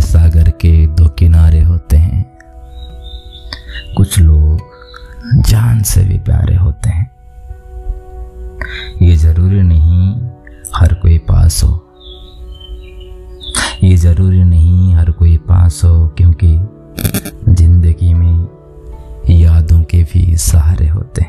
सागर के दो किनारे होते हैं। कुछ लोग जान से भी प्यारे होते हैं। ये ज़रूरी नहीं हर कोई पास हो। ये ज़रूरी नहीं हर कोई पास हो, क्योंकि ज़िंदगी में यादों के भी सहारे होते हैं।